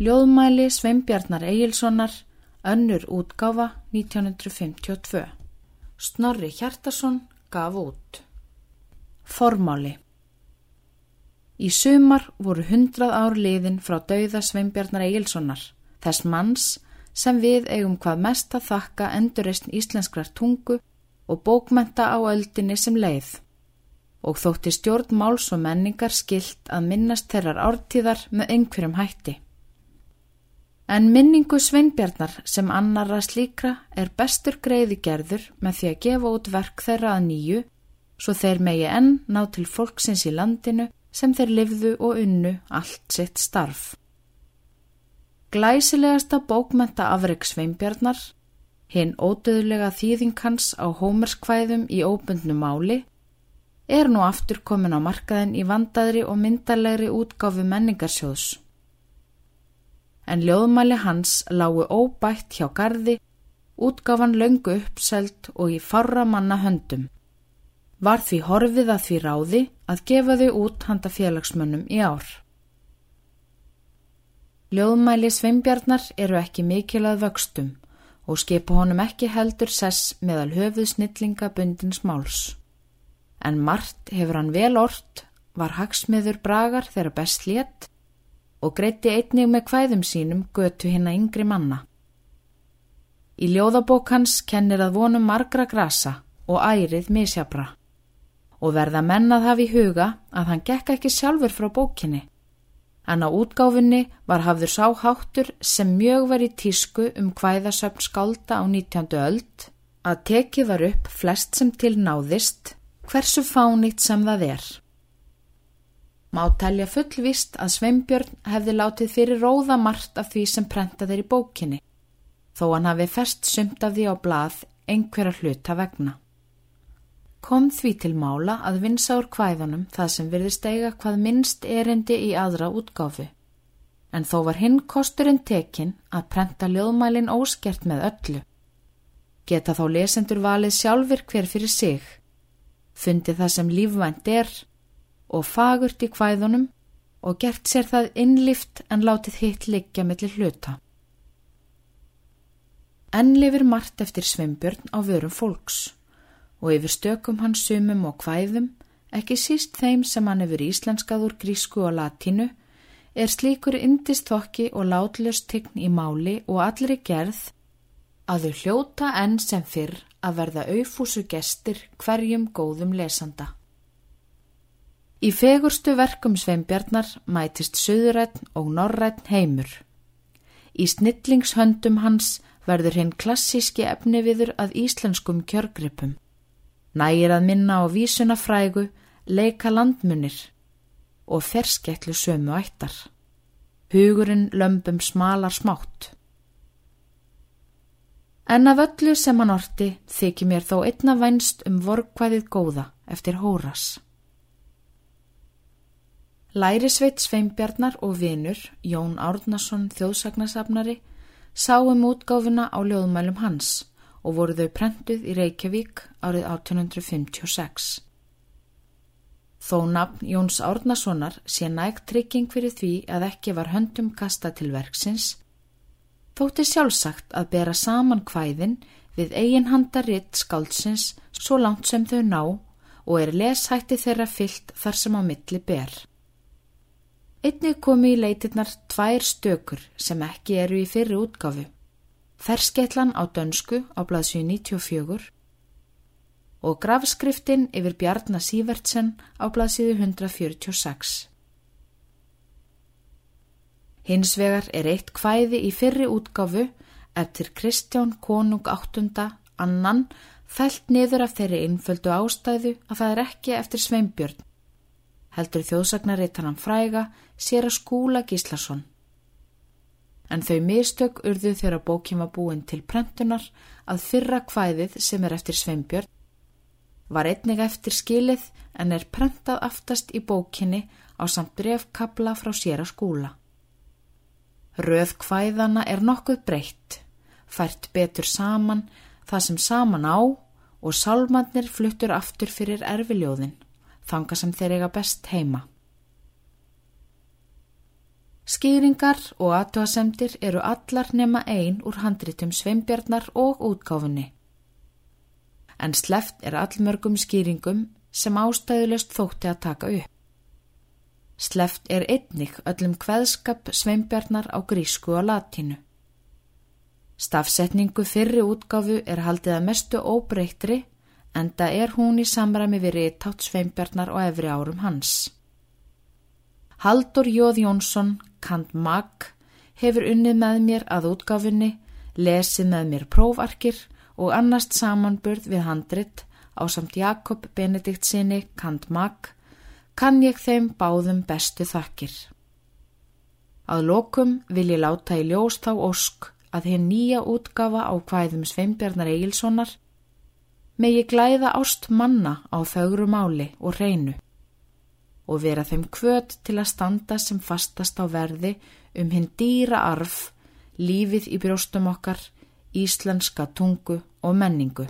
Ljóðmæli Sveinbjarnar Egilsonar, önnur útgáfa 1952. Snorri Hjartason gaf út. Formáli Í sumar voru hundrað ár liðin frá dauða Sveinbjarnar Egilsonar, þess manns sem við eigum hvað mest að þakka endurreysn íslenskrar tungu og bókmenta á öldinni sem leið. Og þótti stjórn máls og menningar skilt að minnast þeirrar ártíðar með einhverjum hætti. En minningu Sveinbjarnar sem annara slíkra er bestur greiði gerður með því að gefa út verk þeirra að nýju svo þeir megi enn ná til fólksins í landinu sem þeir livðu og unnu allt sitt starf. Glæsilegasta bókmenta afreg Sveinbjarnar, hinn ódöðlega þýðinkans á hómerskvæðum í óbundnu máli, er nú aftur komin á markaðin í vandaðri og myndarlegri útgáfu menningarsjóðs. En ljóðmæli hans lágu óbætt hjá gardi, útgáfan löngu uppselt og í farra manna höndum. Var því horfið að því ráði að gefa þau út handa félagsmönnum í ár. Ljóðmæli Sveinbjarnar eru ekki mikil að vöxtum og skipa honum ekki heldur sess meðal höfuð snillinga bundins máls. En margt hefur hann vel orrt, var hagsmiður bragar þegar best létt og greitti einnig með hvæðum sínum götu hinn að yngri manna. Í ljóðabók hans kennir að vonum margra grasa og ærið misjabra og verða mennað hafi í huga að hann gekk ekki sjálfur frá bókinni. En á útgáfinni var hafður sáháttur sem mjög var í tísku um hvæðasöfn skálda á 19. öld að tekið var upp flest sem til náðist hversu fánýtt sem það er. Má telja fullvist að Sveinbjörn hefði látið fyrir róða margt af því sem prentað er í bókinni, þó hann hafi fest sumt af því á blað einhverja hluta vegna kom því til mála að vinsa úr kvæðunum það sem virðist eiga hvað minnst erindi í aðra útgáfi. En þó var hinn kosturinn tekinn að prenta ljóðmælin óskert með öllu. Geta þá lesendur valið sjálfur hver fyrir sig, fundi það sem lífvænt er og fagurt í kvæðunum og gert sér það innlift en látið hitt liggja millir hluta. Enn lifir margt eftir sveimbjörn á vörum fólks og yfir stökum hans sumum og hvæðum, ekki síst þeim sem hann hefur íslenskað úr grísku og latínu, er slíkur indistokki og látlust tign í máli og allri gerð að þau hljóta enn sem fyrr að verða auðfúsu gestir hverjum góðum lesanda. Í fegurstu verkum Sveinbjarnar mætist söðurætt og norrætt heimur. Í snillingshöndum hans verður hinn klassíski efni viður að íslenskum kjörgripum. Nægir að minna á vísuna frægu, leika landmunir og ferskettlu sömu ættar. Hugurinn lömbum smalar smátt. En af öllu sem hann orti þykir mér þó einna vænst um vorkvæðið góða eftir Hóras. Lærisveit Sveinbjarnar og vinur, Jón Árnason þjóðsagnasafnari, sáum útgáfuna á ljóðmælum hans og voru þau prentuð í Reykjavík árið 1856. Þó nafn Jóns Árnasonar sé nægt trygging fyrir því að ekki var höndum kasta til verksins, þótti sjálfsagt að bera saman hvæðin við eiginhandaritt skáldsins svo langt sem þau ná og er leshætti þeirra fyllt þar sem á milli ber. Einnig komi í leitirnar tvær stökur sem ekki eru í fyrri útgafu. Ferskeitlan á dönsku á blaðsju 94 og grafskriftin yfir Bjarnar Sývertsen á blaðsíðu 146. Hins vegar er eitt kvæði í fyrri útgáfu eftir Kristján Konung 8. annan fælt niður af þeirri innföldu ástæðu að það er ekki eftir Sveinbjörn. Heldur þjóðsagnarit hann fræga sér að skúla Gíslason en þau mistök urðu þegar bókin var búin til prentunar að fyrra kvæðið sem er eftir Sveinbjörn var einnig eftir skilið en er prentað aftast í bókinni á samt brefkabla frá sér að skúla. Röð kvæðana er nokkuð breytt, fært betur saman það sem saman á og sálmannir fluttur aftur fyrir erfiljóðin, þanga sem þeir eiga best heima. Skýringar og aðtöðasemdir eru allar nema ein úr handritum sveimbjarnar og útgáfunni. En sleft er allmörgum skýringum sem ástæðulegst þótti að taka upp. Sleft er einnig öllum hveðskap sveimbjarnar á grísku og latínu. Stafsetningu fyrri útgáfu er haldið að mestu óbreytri enda er hún í samræmi við réttátt sveimbjarnar og efri árum hans. Haldur Jóð Jónsson, kant mag, hefur unnið með mér að útgáfinni, lesið með mér prófarkir og annast samanburð við handrit á samt Jakob Benedikt sinni, kant mag, kann ég þeim báðum bestu þakkir. Að lokum vil ég láta í ljós þá ósk að hér nýja útgafa á hvæðum Sveinbjarnar Egilsonar megi glæða ást manna á þaugru máli og reynu og vera þeim kvöt til að standa sem fastast á verði um hinn dýra arf, lífið í brjóstum okkar, íslenska tungu og menningu.